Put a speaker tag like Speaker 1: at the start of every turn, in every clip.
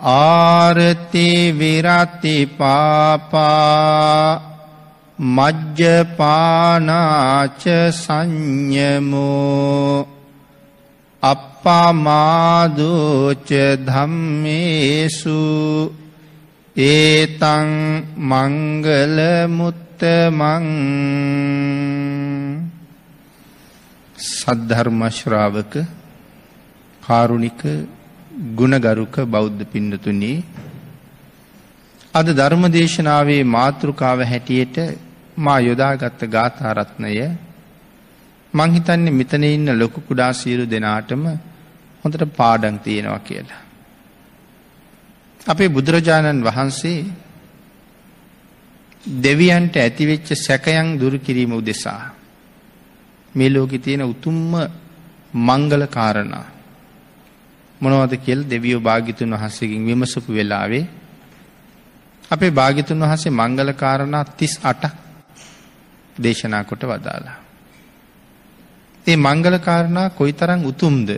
Speaker 1: ආරති විරති පාපා මජ්ජපානාච සංයමෝ අප්පමාදෝච ධම්මේසු ඒතං මංගල මුත්තමං සද්ධර්මශ්‍රාවක කාරුණික ගුණගරුක බෞද්ධ පින්නතුන්නේ අද ධර්ම දේශනාවේ මාතෘකාව හැටියට මා යොදාගත්ත ගාථාරත්නය මං හිතන්නේ මෙතන ඉන්න ලොකු කුඩා සියලු දෙනාටම හොඳට පාඩම් තියෙනවා කියලා. අපේ බුදුරජාණන් වහන්සේ දෙවියන්ට ඇතිවෙච්ච සැකයන් දුරු කිරීම උදෙසා මේ ලෝකෙ තියෙන උතුම්ම මංගල කාරණා මොනවද කියල් දෙවියෝ භාගිතුන් වහන්සේකින් විමසපු වෙලාවේ අපේ භාගිතුන් වහසේ මංගල කාරණා තිස් අටක් දේශනා කොට වදාලා. ඒ මංගල කාරණා කොයි තරං උතුම්ද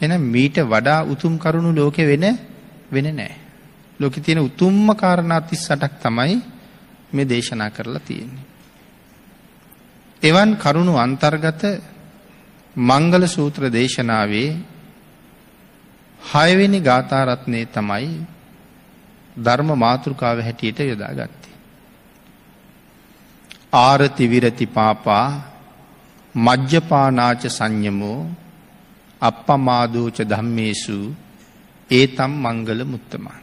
Speaker 1: එන මීට වඩා උතුම් කරුණු ලෝකෙ වෙන වෙන නෑ. ලෝකෙ තියෙන උතුම්ම කාරණා තිස් සටක් තමයි මේ දේශනා කරලා තියෙන්නේ. එවන් කරුණු අන්තර්ගත මංගල සූත්‍ර දේශනාවේ හයවෙනි ගාථාරත්නය තමයි ධර්ම මාතෘකාව හැටියට යොදා ගත්තේ. ආරති විරති පාපා මජ්්‍යපානාච සංයමෝ අපපමාදෝච ධම්මේසු ඒ තම් මංගල මුත්තමා.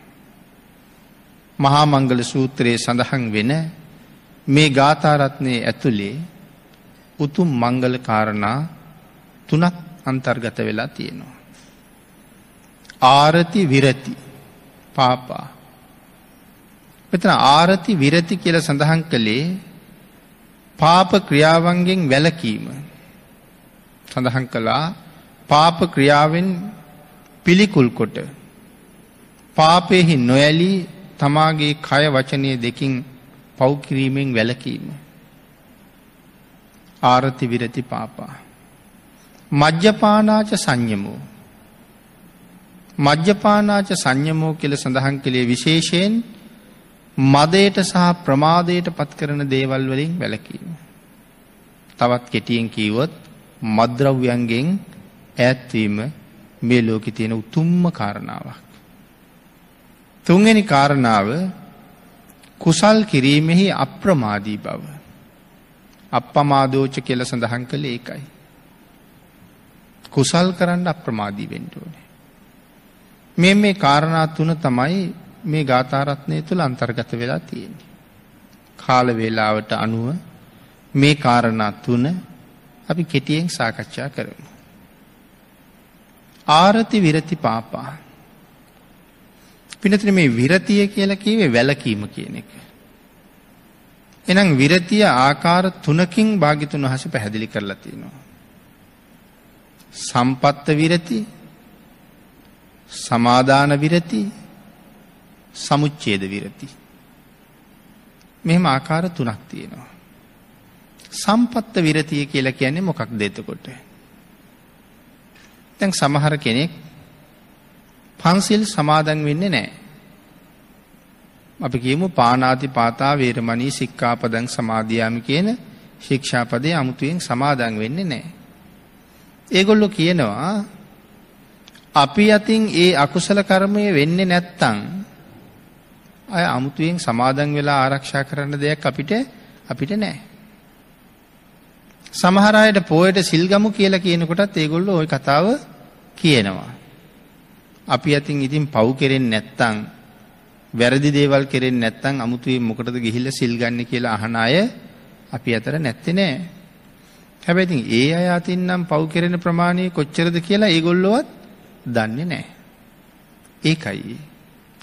Speaker 1: මහා මංගල සූත්‍රයේ සඳහන් වෙන මේ ගාථාරත්නය ඇතුළේ උතුම් මංගල කාරණා තුනක් අන්තර්ගත වෙලා තියෙනවා. ආරති විරති පාපා. මෙතන ආරති විරති කියල සඳහන් කළේ පාප ක්‍රියාවන්ගෙන් වැලකීම. සඳහන් කළා පාප ක්‍රියාවෙන් පිළිකුල් කොට. පාපයෙහි නොඇලී තමාගේ කය වචනය දෙකින් පව්කිරීමෙන් වැලකීම. ආරති විරති පාපා. මජ්්‍යපානාච සංයමෝ මජ්්‍යපානාච සංයමෝ කෙල සඳහන් කළේ විශේෂයෙන් මදයට සහ ප්‍රමාදයට පත් කරන දේවල් වලින් වැලකීම. තවත් කෙටියෙන් කීවොත් මද්‍රව්‍යන්ගෙන් ඈත්වීම මේ ලෝකෙ තියෙන උතුම්ම කාරණාවක්. තුන්ගනි කාරණාව කුසල් කිරීමෙහි අප්‍රමාදී බව. අප්පමාදෝච කෙල සඳහන් කළ ඒකයි. කුසල් කරන්න අප්‍රමාදී වෙන්ඩුවනේ. මේ මේ කාරණා තුන තමයි මේ ගාථාරත්නය තුළ අන්තර්ගත වෙලා තියෙන්නේ. කාල වේලාවට අනුව මේ කාරණා තුන අපි කෙටියෙන් සාකච්ඡා කරමු. ආරති විරති පාපා. පිනතින මේ විරතිය කියල කීවේ වැලකීම කියන එක. එනම් විරතිය ආකාර තුනකින් භාගිතුන් වහස පැහැදිලි කරලා තියෙනවා. සම්පත්ත විරති සමාධාන විරති සමුච්චේද විරති. මෙහෙම ආකාර තුනක් තියෙනවා. සම්පත්ත විරතිය කියලා කියන්නේ මොකක් දෙතකොට. තැන් සමහර කෙනෙක් පන්සිල් සමාදන් වෙන්නේ නෑ. අපි කියමු පානාති පාතා වේරමණී සික්කාපදං සමාධයාම කියන ශික්ෂාපදය අමුතුවෙන් සමාදන් වෙන්නේ නෑ. ඒගොල්ලො කියනවා අපි අතින් ඒ අකුසල කර්මය වෙන්න නැත්තං අය අමුතුවෙන් සමාදන් වෙලා ආරක්ෂා කරන්න දෙයක් අපිට අපිට නෑ. සමහරයට පෝයට සිල්ගමු කියලා කියනකොටත් ඒගොල්ල ඔය කතාව කියනවා. අපි අතින් ඉතින් පව් කෙරෙන් නැත්තං වැරදි දේවල් කෙරෙන් නැත්තං අමුතුවේ මොකටද ගිහිල්ල සිල්ගන්න කියලා අහන අය අපි අතර නැත්තෙ නෑ. හැබැතින් ඒ අය අතින්නම් පව් කෙරෙන ප්‍රමාණය කොච්චරද කියලා ඒගොල්ලොවත් දන්නේ නෑ. ඒකයි.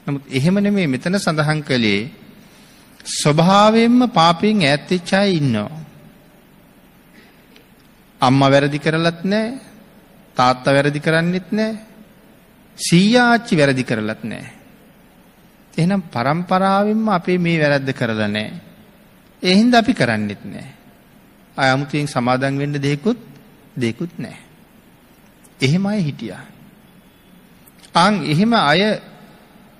Speaker 1: නමුත් එහෙමන මේ මෙතන සඳහන් කළේ ස්වභාවයෙන්ම පාපයෙන් ඇත්තෙච්චාය ඉන්නවා. අම්ම වැරදි කරලත් නෑ තාත්ත වැරදි කරන්නෙත් නෑ සීයාච්චි වැරදි කරලත් නෑ. එහෙනම් පරම්පරාවෙන්ම අපේ මේ වැරද්ද කරලා නෑ. එහින්ද අපි කරන්නෙත් නෑ. අයමුතුයෙන් සමාදන් වෙන්න දෙකුත් දෙකුත් නෑ. එහෙම අය හිටියා. අං එහෙම අය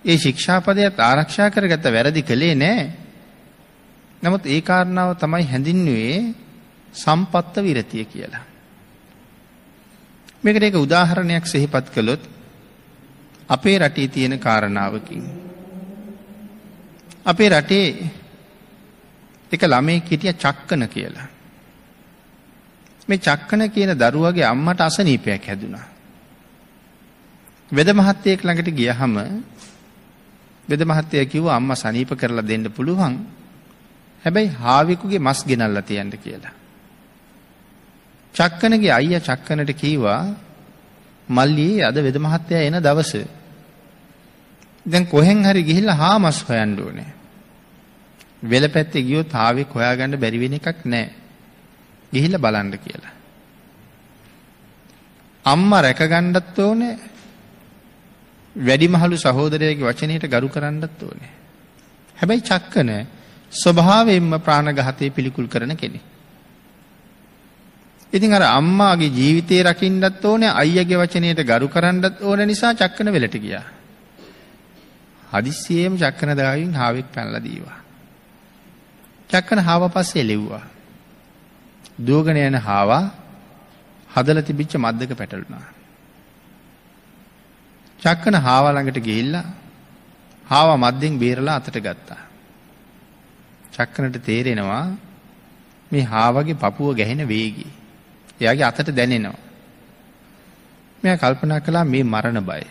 Speaker 1: ඒ ශික්ෂාපදයත් ආරක්ෂා කරගත වැරදි කළේ නෑ. නමුත් ඒ කාරණාව තමයි හැඳින්නුවේ සම්පත්ත විරතිය කියලා. මේකට එක උදාහරණයක් සෙහිපත් කළොත් අපේ රටේ තියෙන කාරණාවකින්. අපේ රටේ එක ළමේ හිටිය චක්කන කියලා. මේ චක්කන කියන දරුවගේ අම්මට අසනීපයක් හැදුනා. වෙද මහත්තයෙක් ළඟට ගියහම වෙද මහත්තය කිව්ව අම්ම සනීප කරලා දෙන්න පුළුවන් හැබැයි හාවිකුගේ මස් ගෙනල්ල තියන්න කියලා. චක්කනගේ අයිය චක්කනට කීවා මල්ලී අද වෙද මහත්තයා එන දවස. දැන් කොහෙන් හරි ගිහිල්ල හා මස් හොයන්ඩ ඕනේ. වෙල පැත්තේ ගියෝ තාවෙක් හොයාගන්න බැරිවෙන එකක් නෑ. ගිහිල්ල බලන්ඩ කියලා. අම්ම රැකගණ්ඩත් ඕනේ වැඩි මහලු සහෝදරයගේ වචනයට ගරු කරන්නත් ඕනේ. හැබැයි චක්කන ස්වභාවයෙන්ම ප්‍රාණගහතය පිළිකුල් කරන කෙනෙ. ඉතින් අර අම්මාගේ ජීවිතය රකින්නත් ඕනේ අයියගේ වචනයට ගරු කරන්නත් ඕන නිසා චක්කන වෙලට ගියා. හදිස්සියේම චක්කන දාවින් හාවෙක් පැනල දීවා. චක්කන හාව පස්සේ ලෙව්වා. දූගන යන හාවා හදල තිබිච්ච මද්දක පැටලුනා. චක්කන හාවළඟට ගිහිල්ලා හාව මද්දෙන් බේරලා අතට ගත්තා. චක්කනට තේරෙනවා මේ හාවගේ පපුුව ගැහෙන වේගී. එයාගේ අතට දැනෙනවා. මෙය කල්පනා කළා මේ මරණ බය.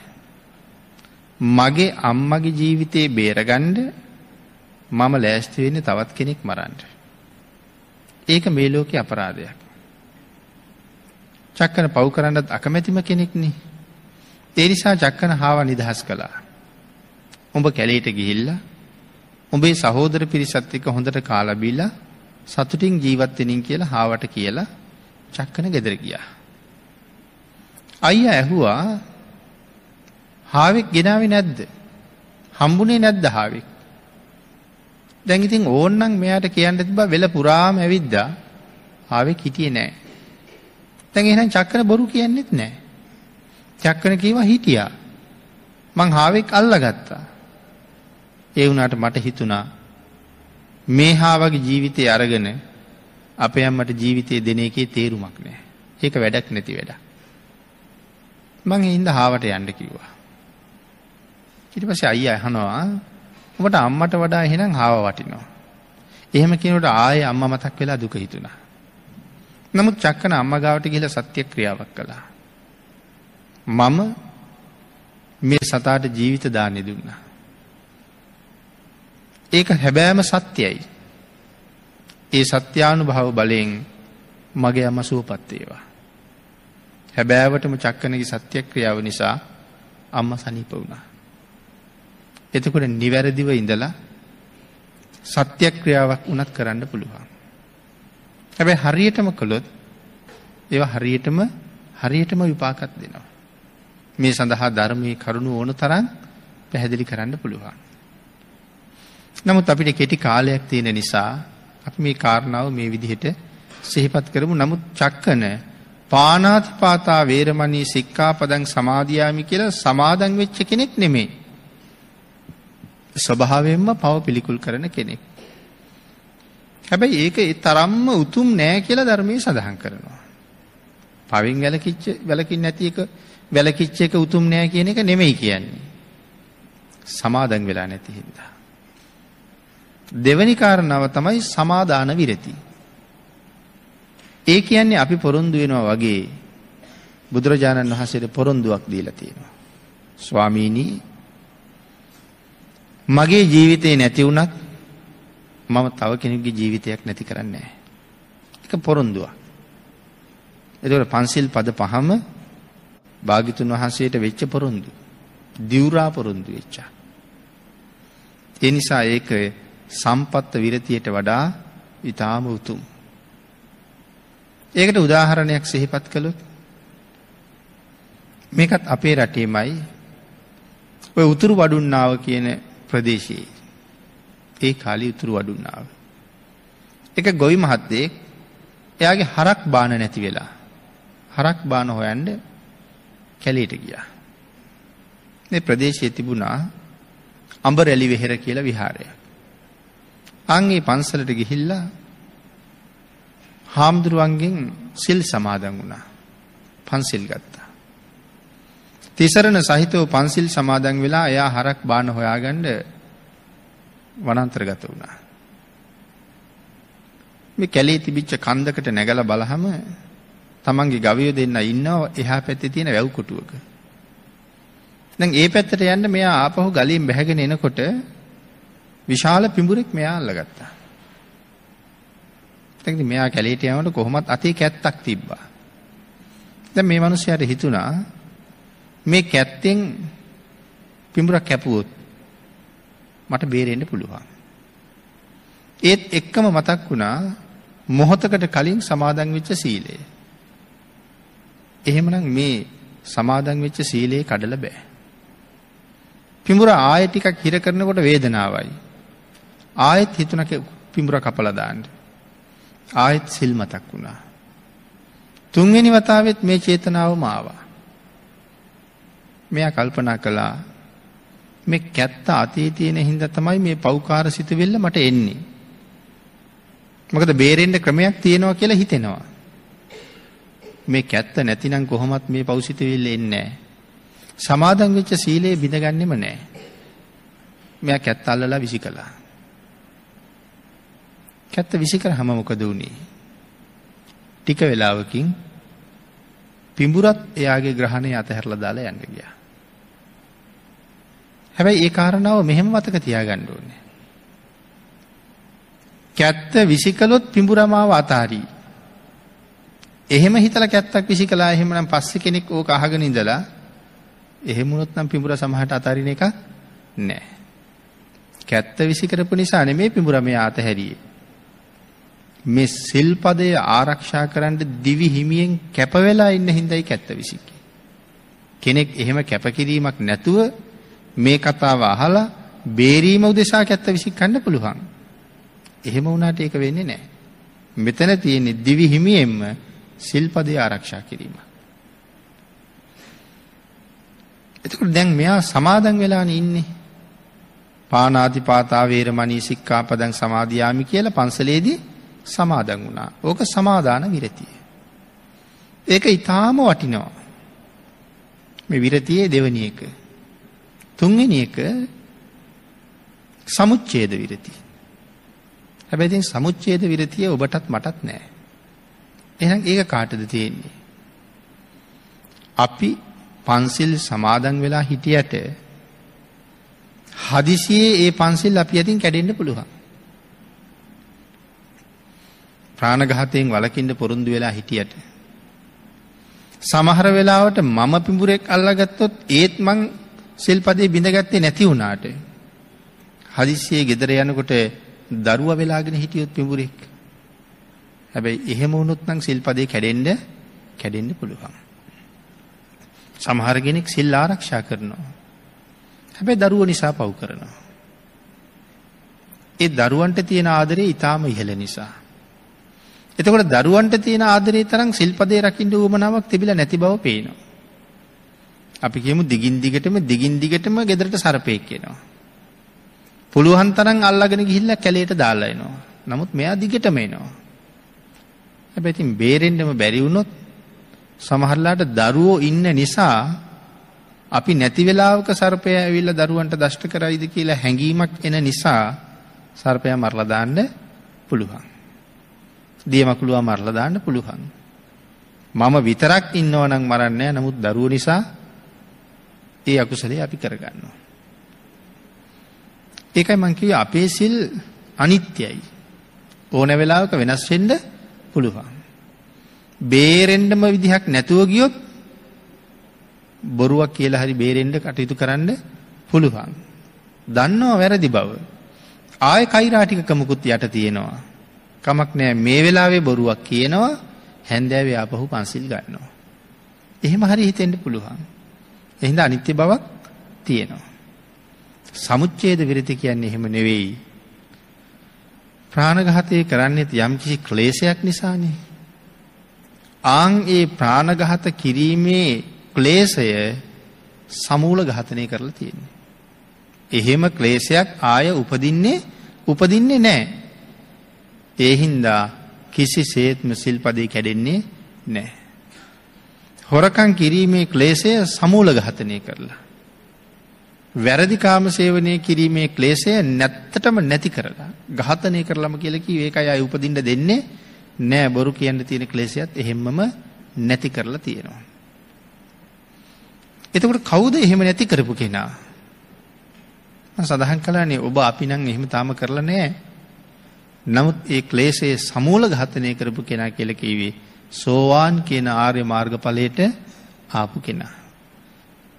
Speaker 1: මගේ අම්මගේ ජීවිතයේ බේරගණ්ඩ මම ලෑස්ති වෙන්නේ තවත් කෙනෙක් මරන්ට. ඒක මේ ලෝකෙ අපරාධයක්. චක්කන පව් කරන්නත් අකමැතිම කෙනෙක්නේ ඒ නිසා චක්කන හාව නිදහස් කළා. උඹ කැලේට ගිහිල්ල උඹේ සහෝදර පිරිසත් එක්ක හොඳට කාලබිල්ල සතුටින් ජීවත්වෙනින් කියලා හාවට කියලා චක්කන ගෙදර ගියා. අයිය ඇහුවා හාවෙක් ගෙනාව නැද්ද. හම්බුනේ නැද්ද හාවෙක්. දැඟිතින් ඕන්නන් මෙයාට කියන්න තිබා වෙල පුරාම ඇවිද්දා ආවෙක් හිටිය නෑ. තැන් එනම් චක්කන බොරු කියන්නෙත් නෑ. චක්කන කීවා හිටියා. මං හාවෙක් අල්ල ගත්තා. ඒ වුණට මට හිතුණා මේ හාවගේ ජීවිතය අරගෙන අපේ අම්මට ජීවිතය දෙන එකේ තේරුමක් නෑ. ඒක වැඩක් නැති වැඩ. මං ඉන්ද හාවට යන්න කිව්වා. ඉට පස අයි අහනවා ඔබට අම්මට වඩා එහෙනම් හාව වටිනවා. එහෙම කෙනට ආය අම්ම මතක් වෙලා දුක හිතුණා. නමුත් චක්කන අම්මගාවට කියල සත්‍ය ක්‍රියාවක් කළා. මම මේ සතාට ජීවිත දානෙ දුන්නා. ඒක හැබෑම සත්‍යයි. ඒ සත්‍යානු භව බලයෙන් මගේ අම සුවපත්තේවා. හැබෑවටම චක්කනගේ සත්‍යක්‍රියාව නිසා අම්ම සනීප වුණා. එතකොට නිවැරදිව ඉඳලා සත්‍යක්‍රියාවක් වනත් කරන්න පුළුවන්. හැබැ හරියටම කළොත් ඒවා හරියටම හරියටම විපාකත් දෙනවා. මේ සඳහා ධර්මය කරුණු ඕන තරන් පැහැදිලි කරන්න පුළුවන්. නමුත් අපිට කෙටි කාලයක් තියෙන නිසා අපි මේ කාරණාව මේ විදිහට සිහිපත් කරමු නමුත් චක්කන පානාතිපාතා වේරමණී සික්කාපදං සමාධයාමි කියලා සමාදන් වෙච්ච කෙනෙක් නෙමේ. ස්වභාවයෙන්ම පව පිළිකුල් කරන කෙනෙක්. හැබැයි ඒක තරම්ම උතුම් නෑ කියලා ධර්මය සඳහන් කරනවා. පවින් වැලකිච්ච වැලකින් නැති එක වැලකිච්ච එක උතුම් නෑ කියන එක නෙමෙයි කියන්නේ. සමාදන් වෙලා නැති හින්දා. දෙවැනි කාරණාව තමයි සමාදාන විරති. ඒ කියන්නේ අපි පොරොන්දු වෙනවා වගේ බුදුරජාණන් වහන්සේට පොරොන්දුවක් දීලා තියෙනවා. ස්වාමීනී මගේ ජීවිතේ නැති වුණත් මම තව කෙනෙකුගේ ජීවිතයක් නැති කරන්නේ නැහැ. ඒක පොරොන්දුවක්. එතකොට පන්සිල් පද පහම භාගිතුන් වහන්සේට වෙච්ච පොරොන්දු. දිවුරා පොරොන්දු වෙච්චා. ඒ නිසා ඒක සම්පත්ත විරතියට වඩා ඉතාම උතුම්. ඒකට උදාහරණයක් සිහිපත් කළොත් මේකත් අපේ රටේමයි ඔය උතුරු වඩුන්නාව කියන ප්‍රදේශයේ ඒ කාලි උතුරු වඩුන්නාව. එක ගොවි මහත්තයෙක් එයාගේ හරක් බාන නැති වෙලා හරක් බාන හොයන්ඩ කැලේට ගියා. මේ ප්‍රදේශයේ තිබුණා අඹරැලි වෙහෙර කියලා විහාරයක්. අංගේ පන්සලට ගිහිල්ලා හාමුදුරුවන්ගෙන් සිල් සමාදන් වුණා. පන්සිල් ගත්තා. තිසරණ සහිතව පන්සිල් සමාදන් වෙලා එයා හරක් බාන හොයාගන්න වනන්තරගත වුණා. මේ කැලේ තිබිච්ච කන්දකට නැගලා බලහම තමන්ගේ ගවයෝ දෙන්න ඉන්නවා එහා පැත්තේ තියෙන වැව් කොටුවක. දැන් ඒ පැත්තට යන්න මෙයා ආපහු ගලින් බැහැගෙන එනකොට විශාල පිඹුරෙක් මෙයා අල්ලගත්තා. දැන් ඉතින් මෙයා කැලේට යනකොට කොහොමත් අතේ කැත්තක් තිබ්බා. දැන් මේ මිනිස්යාට හිතුණා මේ කැත්තෙන් පිඹුරක් කැපුවොත් මට බේරෙන්න පුළුවන්. ඒත් එක්කම මතක් වුණා මොහොතකට කලින් සමාදන් වෙච්ච සීලය. එහෙමනම් මේ සමාදන් වෙච්ච සීලේ කඩලා බෑ. පිඹුර ආයෙ ටිකක් හිර කරනකොට වේදනාවයි. ආයෙත් හිතුණ පිඹුර කපලා දාන්න. ආයෙත් සිල් මතක් වුණා. තුන්වෙනි වතාවෙත් මේ චේතනාවම ආවා. මෙයා කල්පනා කළා මේ කැත්ත අතේ තියෙන හින්දා තමයි මේ පෞකාර සිතුවිල්ල මට එන්නේ. මොකද බේරෙන්න ක්‍රමයක් තියෙනවා කියලා හිතෙනවා. මේ කැත්ත නැතිනම් කොහොමත් මේ පෞසිතවිල්ල එන්නේ නැහැ. සමාදන් වෙච්ච සීලය බිඳගන්නෙම නැහැ. මෙයා කැත්ත අල්ලලා විසි කළා. කැත්ත විසි කරාම මොකද වුනේ? ටික වෙලාවකින් පිඹුරත් එයාගේ ග්‍රහණය අතහැරලා දාලා යන්න ගියා. හැබැයි ඒ කාරණාව මෙහෙම මතක තියාගන්න ඕනේ. කැත්ත විසිකලොත් පිඹුරමාව අතාරී. එහෙම හිතලා කැත්තක් විසි කළා එහෙමනම් පස්සේ කෙනෙක් ඕක අහගෙන ඉඳලා එහෙම වුණොත් නම් පිඹුර සමහරට අතාරින එක නෑ. කැත්ත විසි කරපු නිසා නෙමේ පිඹුර මේ අතහැරියේ. මේ සිල්පදය ආරක්ෂා කරන්න දිවි හිමියෙන් කැප වෙලා ඉන්න හින්දායි කැත්ත විසිකේ. කෙනෙක් එහෙම කැපකිරීමක් නැතුව මේ කතාව අහලා බේරීම උදෙසා කැත්ත විසිකන්න පුළුවන්. එහෙම වුණාට ඒක වෙන්නේ නැහැ. මෙතන තියෙන්නේ දිවි හිමියෙන්ම සිල්පදේ ආරක්ෂා කිරීම. එතකොට දැන් මෙයා සමාදන් වෙලානේ ඉන්නේ. පානාතිපාතා වේරමණී සික්ඛාපදං සමාදියාමි කියලා පන්සලේදී සමාදන් වුණා. ඕක සමාදාන විරතිය. ඒක ඊටාම වටිනවා. මේ විරතියේ දෙවෙනි එක. තුන්වෙනි එක සමුච්ඡේද විරතිය. හැබැයි ඉතින් සමුච්ඡේද විරතිය ඔබටත් මටත් නෑ. එහෙනම් ඒක කාටද තියෙන්නේ? අපි පන්සිල් සමාදන් වෙලා හිටියට හදිසියේ ඒ පන්සිල් අපි අතින් කැඩෙන්න පුළුවන්. ප්‍රාණඝාතයෙන් වළකින්න පොරොන්දු වෙලා හිටියට සමහර වෙලාවට මම පිඹුරෙක් අල්ලගත්තොත් ඒත් මං සිල්පදේ බිඳගත්තේ නැති වුණාට හදිස්සියේ ගෙදර යනකොට දරුවා වෙලාගෙන හිටියොත් පිඹුරෙක් හැබැයි එහෙම වුණොත් නම් සිල්පදේ කැඩෙන්න කැඩෙන්න පුළුවන්. සමහර කෙනෙක් සිල් ආරක්ෂා කරනවා. හැබැයි දරුවෝ නිසා පව් කරනවා. ඒ දරුවන්ට තියෙන ආදරේ ඊටාම ඉහළ නිසා. එතකොට දරුවන්ට තියෙන ආදරේ තරම් සිල්පදේ රකින්න උවමනාවක් තිබිලා නැති බව පේනවා. අපි කියමු දිගින් දිගටම දිගින් දිගටම ගෙදරට සර්පෙක් එනවා. පුළුවන් තරම් අල්ලගෙන ගිහිල්ලා කැලේට දාලා එනවා. නමුත් මෙයා දිගටම එනවා. හැබැයි ඉතින් බේරෙන්නම බැරි වුණොත් සමහරලාට දරුවෝ ඉන්න නිසා අපි නැති වෙලාවක සර්පය ඇවිල්ලා දරුවන්ට දෂ්ට කරයිද කියලා හැඟීමක් එන නිසා සර්පයා මරලා දාන්න පුළුවන්. දියමකුලුවා මරලා දාන්න පුළුවන්. මම විතරක් ඉන්නව නම් මරන්නේ නමුත් දරුවෝ නිසා ඒ අකුසලයේ අපි කරගන්නවා. ඒකයි මං කිව්වේ අපේ සිල් අනිත්‍යයි. ඕන වෙලාවක වෙනස් වෙන්න පුළුවන්. බේරෙන්ඩම විදිහක් නැතුව ගියොත් බොරුවක් කියලා හරි බේරෙන්ඩ කටයුතු කරන්න පුළුවන්. දන්නවා වැරදි බව. ආය කයිරාටිකකමකුත් යට තියෙනවා. කමක් නෑ මේ වෙලාවේ බොරුවක් කියනවා හැන්දෑවේ ආපහු පන්සිල් ගන්නවා. එහෙම හරි හිතෙන්ට පුළුවන්. එහින්ද අනිත්‍ය බවක් තියෙනවා. සමුච්චේද විරති කියන්නේ එහෙම නෙවෙයි. ප්‍රාණඝාතය කරන්නෙත් යම්කිසි ක්ලේශයක් නිසානේ. ආං ඒ ප්‍රාණඝාත කිරීමේ ක්ලේශය සමූල ඝාතනය කරලා තියෙන්නේ. එහෙම ක්ලේශයක් ආය උපදින්නේ උපදින්නේ නෑ. ඒ හින්දා කිසි සේත්ම සිල්පදේ කැඩෙන්නේ නෑ. හොරකං කිරීමේ ක්ලේශය සමූල ඝාතනය කරලා. වැරදි කාම සේවනය කිරීමේ ක්ලේශය නැත්තටම නැති කරලා ඝාතනය කරලම කියලකි ඒකයි අය උපදින්න දෙන්නේ නෑ බොරු කියන්න තියෙන ක්ලේශයත් එහෙම්මම නැති කරලා තියෙනවා. එතකොට කවුද එහෙම නැති කරපු කෙනා. සඳහන් කලානේ ඔබ අපි නං එහෙම තාම කරලා නෑ. නමුත් ඒ ක්ලේශයේ සමූල ඝාතනය කරපු කෙනා කියලා කිව්වේ සෝවාන් කියන ආර්ය මාර්ගඵලයට ආපු කෙනා.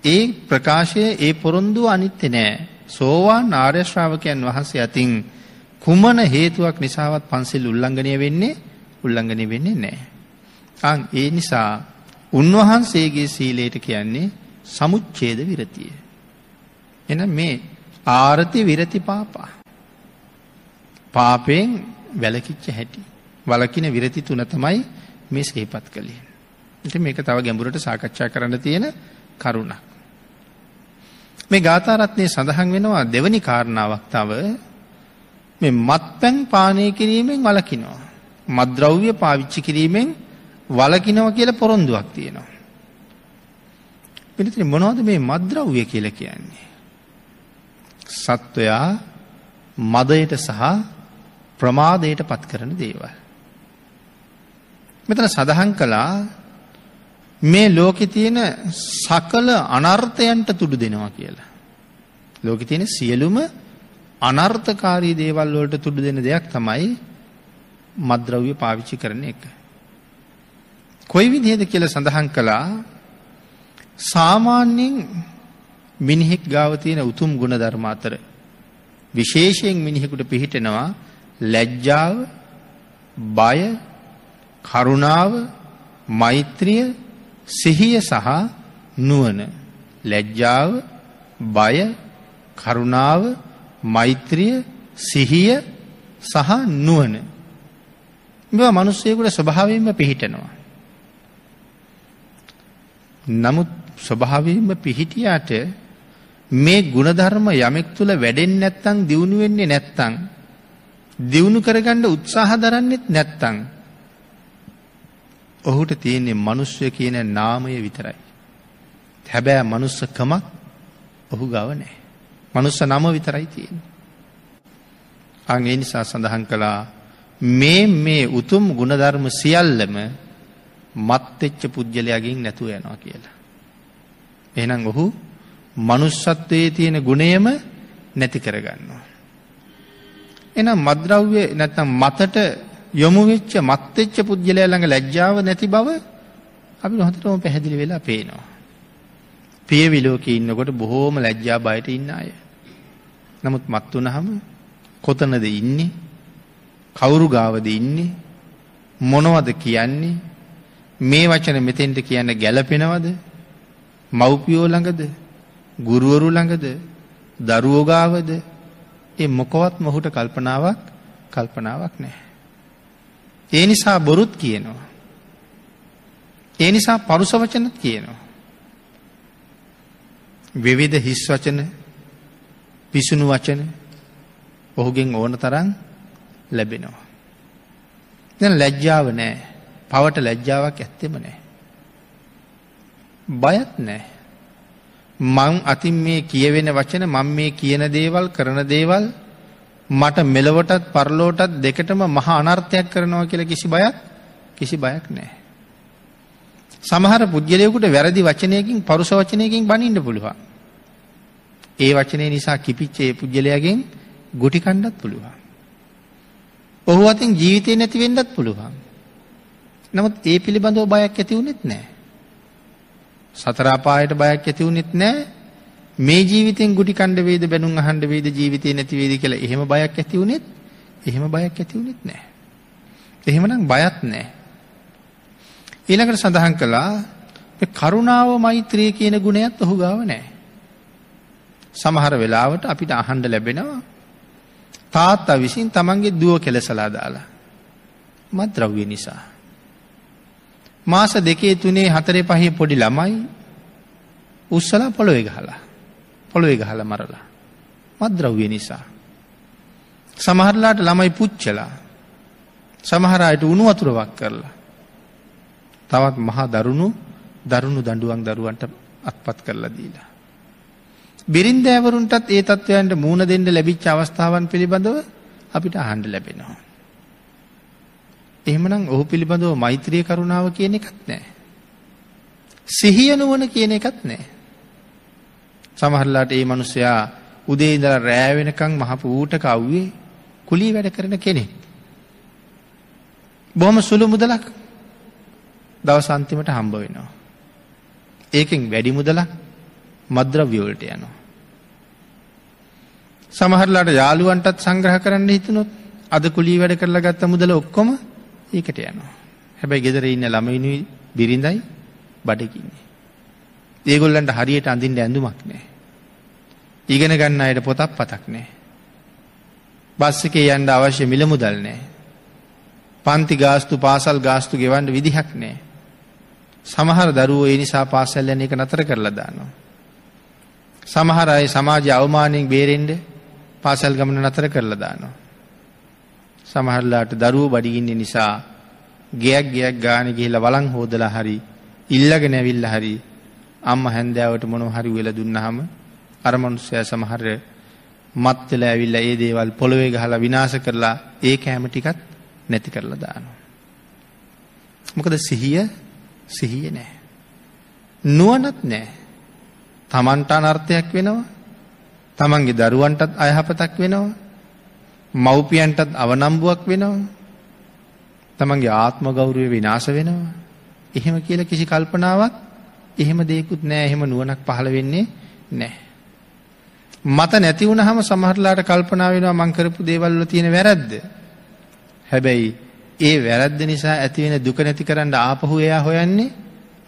Speaker 1: ඒ ප්‍රකාශය ඒ පොරොන්දුව අනිත්‍ය නෑ. සෝවාන් ආර්ය ශ්‍රාවකයන් වහන්සේ අතින් කුමන හේතුවක් නිසාවත් පන්සිල් උල්ලංඝනය වෙන්නේ උල්ලංඝනය වෙන්නේ නෑ. අන් ඒ නිසා උන්වහන්සේගේ සීලයට කියන්නේ සමුච්ඡේද විරතිය. එන මේ ආරති විරති පාපා. පාපයෙන් වැලකිච්ච හැටි. වලකින විරති තුන තමයි මේ සේපත් කළේ. ඉතින් මේක තව ගැඹුරට සාකච්ඡා කරන්න තියෙන කරුණක්. මේ ගාථාරත්නයේ සඳහන් වෙනවා දෙවනි කාරණාවක් තව මේ මත්පැන් පානය කිරීමෙන් වලකිනවා. මද්‍රව්‍ය පාවිච්චි කිරීමෙන් වලකිනව කියලා පොරොන්දුවක් තියෙනවා. පිළිතුරේ මොනවද මේ මද්‍රව්‍ය කියලා කියන්නේ? සත්වයා මදයට සහ ප්‍රමාදයට පත් කරන දේවල්. මෙතන සඳහන් කළා මේ ලෝකෙ තියෙන සකල අනර්ථයන්ට තුඩු දෙනවා කියලා. ලෝකෙ තියෙන සියලුම අනර්ථකාරී දේවල් වලට තුඩු දෙන දෙයක් තමයි මද්‍රව්‍ය පාවිච්චි කරන එක. කොයි විදිහද කියලා සඳහන් කළා සාමාන්‍යයෙන් මිනිහෙක් ගාව තියෙන උතුම් ගුණ ධර්ම අතර විශේෂයෙන් මිනිහෙකුට පිහිටෙනවා ලැජ්ජාව බය කරුණාව මෛත්‍රිය සිහිය සහ නුවණ ලැජ්ජාව බය කරුණාව මෛත්‍රිය සිහිය සහ නුවණ. මේවා මිනිස්සෙකුට ස්වභාවයෙන්ම පිහිටනවා. නමුත් ස්වභාවයෙන්ම පිහිටියාට මේ ගුණධර්ම යමෙක් තුළ වැඩෙන්නේ නැත්තම් දියුණු වෙන්නේ නැත්තම් දියුණු කරගන්න උත්සාහ දරන්නෙත් නැත්තම් ඔහුට තියෙන්නේ මිනිස්සය කියන නාමය විතරයි. හැබැයි මනුස්සකමක් ඔහු ගාව නැහැ. මනුස්ස නම විතරයි තියෙන්නේ. අන් ඒ නිසා සඳහන් කළා මේ මේ උතුම් ගුණධර්ම සියල්ලම මත් වෙච්ච පුජ්‍යලයාගෙන් නැතුව යනවා කියලා. එහෙනම් ඔහු manussත්වයේ තියෙන ගුණයම නැති කරගන්නවා. එහෙනම් මද්ද්‍රව්‍ය නැත්නම් මතට යොමු වෙච්ච මත් වෙච්ච පුජ්‍යලයා ළඟ ලැජ්ජාව නැති බව අපිට හොඳටම පැහැදිලි වෙලා පේනවා. පියවි ලෝකේ ඉන්නකොට බොහෝම ලැජ්ජා බයට ඉන්න අය. නමුත් මත් වුනහම කොතනද ඉන්නේ? කවුරු ගාවද ඉන්නේ? මොනවද කියන්නේ? මේ වචන මෙතෙන්ට කියන්න ගැලපෙනවද? මව්පියෝ ළඟද? ගුරුවරු ළඟද? දරුවෝ ගාවද? ඒ මොකවත් මොහුට කල්පනාවක් කල්පනාවක් නැහැ. ඒ නිසා බොරුත් කියනවා. ඒ නිසා පරුස වචනත් කියනවා. විවිධ හිස් වචන පිසුණු වචන ඔහුගෙන් ඕන තරම් ලැබෙනවා. දැන් ලැජ්ජාව නැහැ. පවට ලැජ්ජාවක් ඇත්තෙම නෑ. බයත් නෑ. මං අතින් මේ කියවෙන වචන මං මේ කියන දේවල් කරන දේවල් මට මෙලොවටත් පරලෝටත් දෙකටම මහා අනර්ථයක් කරනවා කියලා කිසි බයක් කිසි බයක් නෑ. සමහර පුද්ගලයකුට වැරදි වචනයකින් පරුස වචනයකින් බනින්න පුළුවන්. ඒ වචනය නිසා කිපිච්ච ඒ පුද්ගලයාගෙන් ගුටි කණ්ඩත් පුළුවන්. ඔහු අතින් ජීවිතය නැති වෙන්නත් පුළුවන්. නමුත් ඒ පිළිබඳව බයක් ඇති වුණෙත් නෑ. සතර අපායට බයක් ඇති වුණෙත් නෑ. මේ ජීවිතෙන් ගුටි කණ්ඩ වේද බැනුම් අහන්න වේද ජීවිතේ නැති වේද කියලා එහෙම බයක් ඇති වුණෙත් එහෙම බයක් ඇති වුණෙත් නෑ. එහෙමනම් බයත් නෑ. ඊළඟට සඳහන් කළා මේ කරුණාව මෛත්‍රිය කියන ගුණයත් ඔහු ගාව නෑ. සමහර වෙලාවට අපිට අහන්න ලැබෙනවා තාත්තා විසින් තමන්ගේ දුව කෙලසලා දාලා මත්ද්‍රව්‍ය නිසා මාස දෙකේ තුනේ හතරේ පහේ පොඩි ළමයි උස්සලා පොළොවෙ ගහලා. පොළොවෙ ගහලා මරලා. මද්ද්‍රව්‍ය නිසා. සමහරලාට ළමයි පුච්චලා. සමහර අයට උණු වතුරවක් කරලා. තවත් මහා දරුණු දරුණු දඬුවම් දරුවන්ට අත්පත් කරලා දීලා. බිරින්දෑවරුන්ටත් ඒ තත්ත්වයන්ට මූුණ දෙන්න ලැබිච්ච අවස්ථාවන් පිළිබඳව අපිට අහන්ඩ ලැබෙනවා. එහෙමනම් ඔහු පිළිබඳව මෛත්‍රිය කරුණාව කියන එකත් නෑ. සිහියනුවන කියන එකත් නෑ. සමහරලාට ඒ මනුස්සයා උදේ ඉඳලා රෑවෙනකං මහපු ඌට කව්වේ කුලී වැඩ කරන කෙනෙක්. බොහොම සුළු මුදලක් දවසන්තිමට හම්බ වෙනවා. ඒකෙන් වැඩි මුදලක් මද්‍රව්‍යවලට යනවා. සමහරලාට යාළුවන්ටත් සංග්‍රහ කරන්න හිතනොත් අද කුලී වැඩ කරලා ගත්ත මුදල ඔක්කොම ඒකට යනවා. හැබැයි ගෙදර ඉන්න ළමයිනුයි බිරිඳයි බඩකින්නේ. ඒගොල්ලන්ට හරියට අඳින්න ඇඳුමක් නෑ. ඉගෙන ගන්න අයට පොතක් පතක් නෑ. බස් එකේ යන්න අවශ්‍ය මිල මුදල් නෑ. පන්ති ගාස්තු පාසල් ගාස්තු ගෙවන්න විදිහක් නෑ. සමහර දරුවෝ ඒ නිසා පාසල් යන එක නතර කරලා දානවා. සමහර අය සමාජ අවමානයෙන් බේරෙන්න පාසල් ගමන නතර කරලා දානවා. සමහරලාට දරුවෝ බඩගින්න නිසා ගෙයක් ගෙයක් ගාන ගිහිල්ලා වළං හොදලා හරි ඉල්ලගෙන ඇවිල්ලා හරි අම්මා හැන්දෑවට මොනව හරි වෙලා දුන්නාම අර මනුස්සයා සමහර මත් වෙලා ඇවිල්ලා ඒ දේවල් පොළවේ ගහලා විනාශ කරලා ඒ කැම ටිකත් නැති කරලා දානවා. මොකද සිහිය සිහිය නෑ. නුවණත් නෑ. තමන්ට අනර්ථයක් වෙනවා. තමන්ගේ දරුවන්ටත් අයහපතක් වෙනවා. මව්පියන්ටත් අවනම්බුවක් වෙනවා. තමන්ගේ ආත්ම ගෞරවය විනාශ වෙනවා. එහෙම කියලා කිසි කල්පනාවක් එහෙම දෙයක්ුත් නෑ එහෙම නුවණක් පහළ වෙන්නේ නෑ. මත නැති වුණාම සමහරලාට කල්පනා වෙනවා මං කරපු දේවල් වල තියෙන වැරද්ද. හැබැයි ඒ වැරද්ද නිසා ඇති වෙන දුක නැති කරන්න ආපහු එයා හොයන්නේ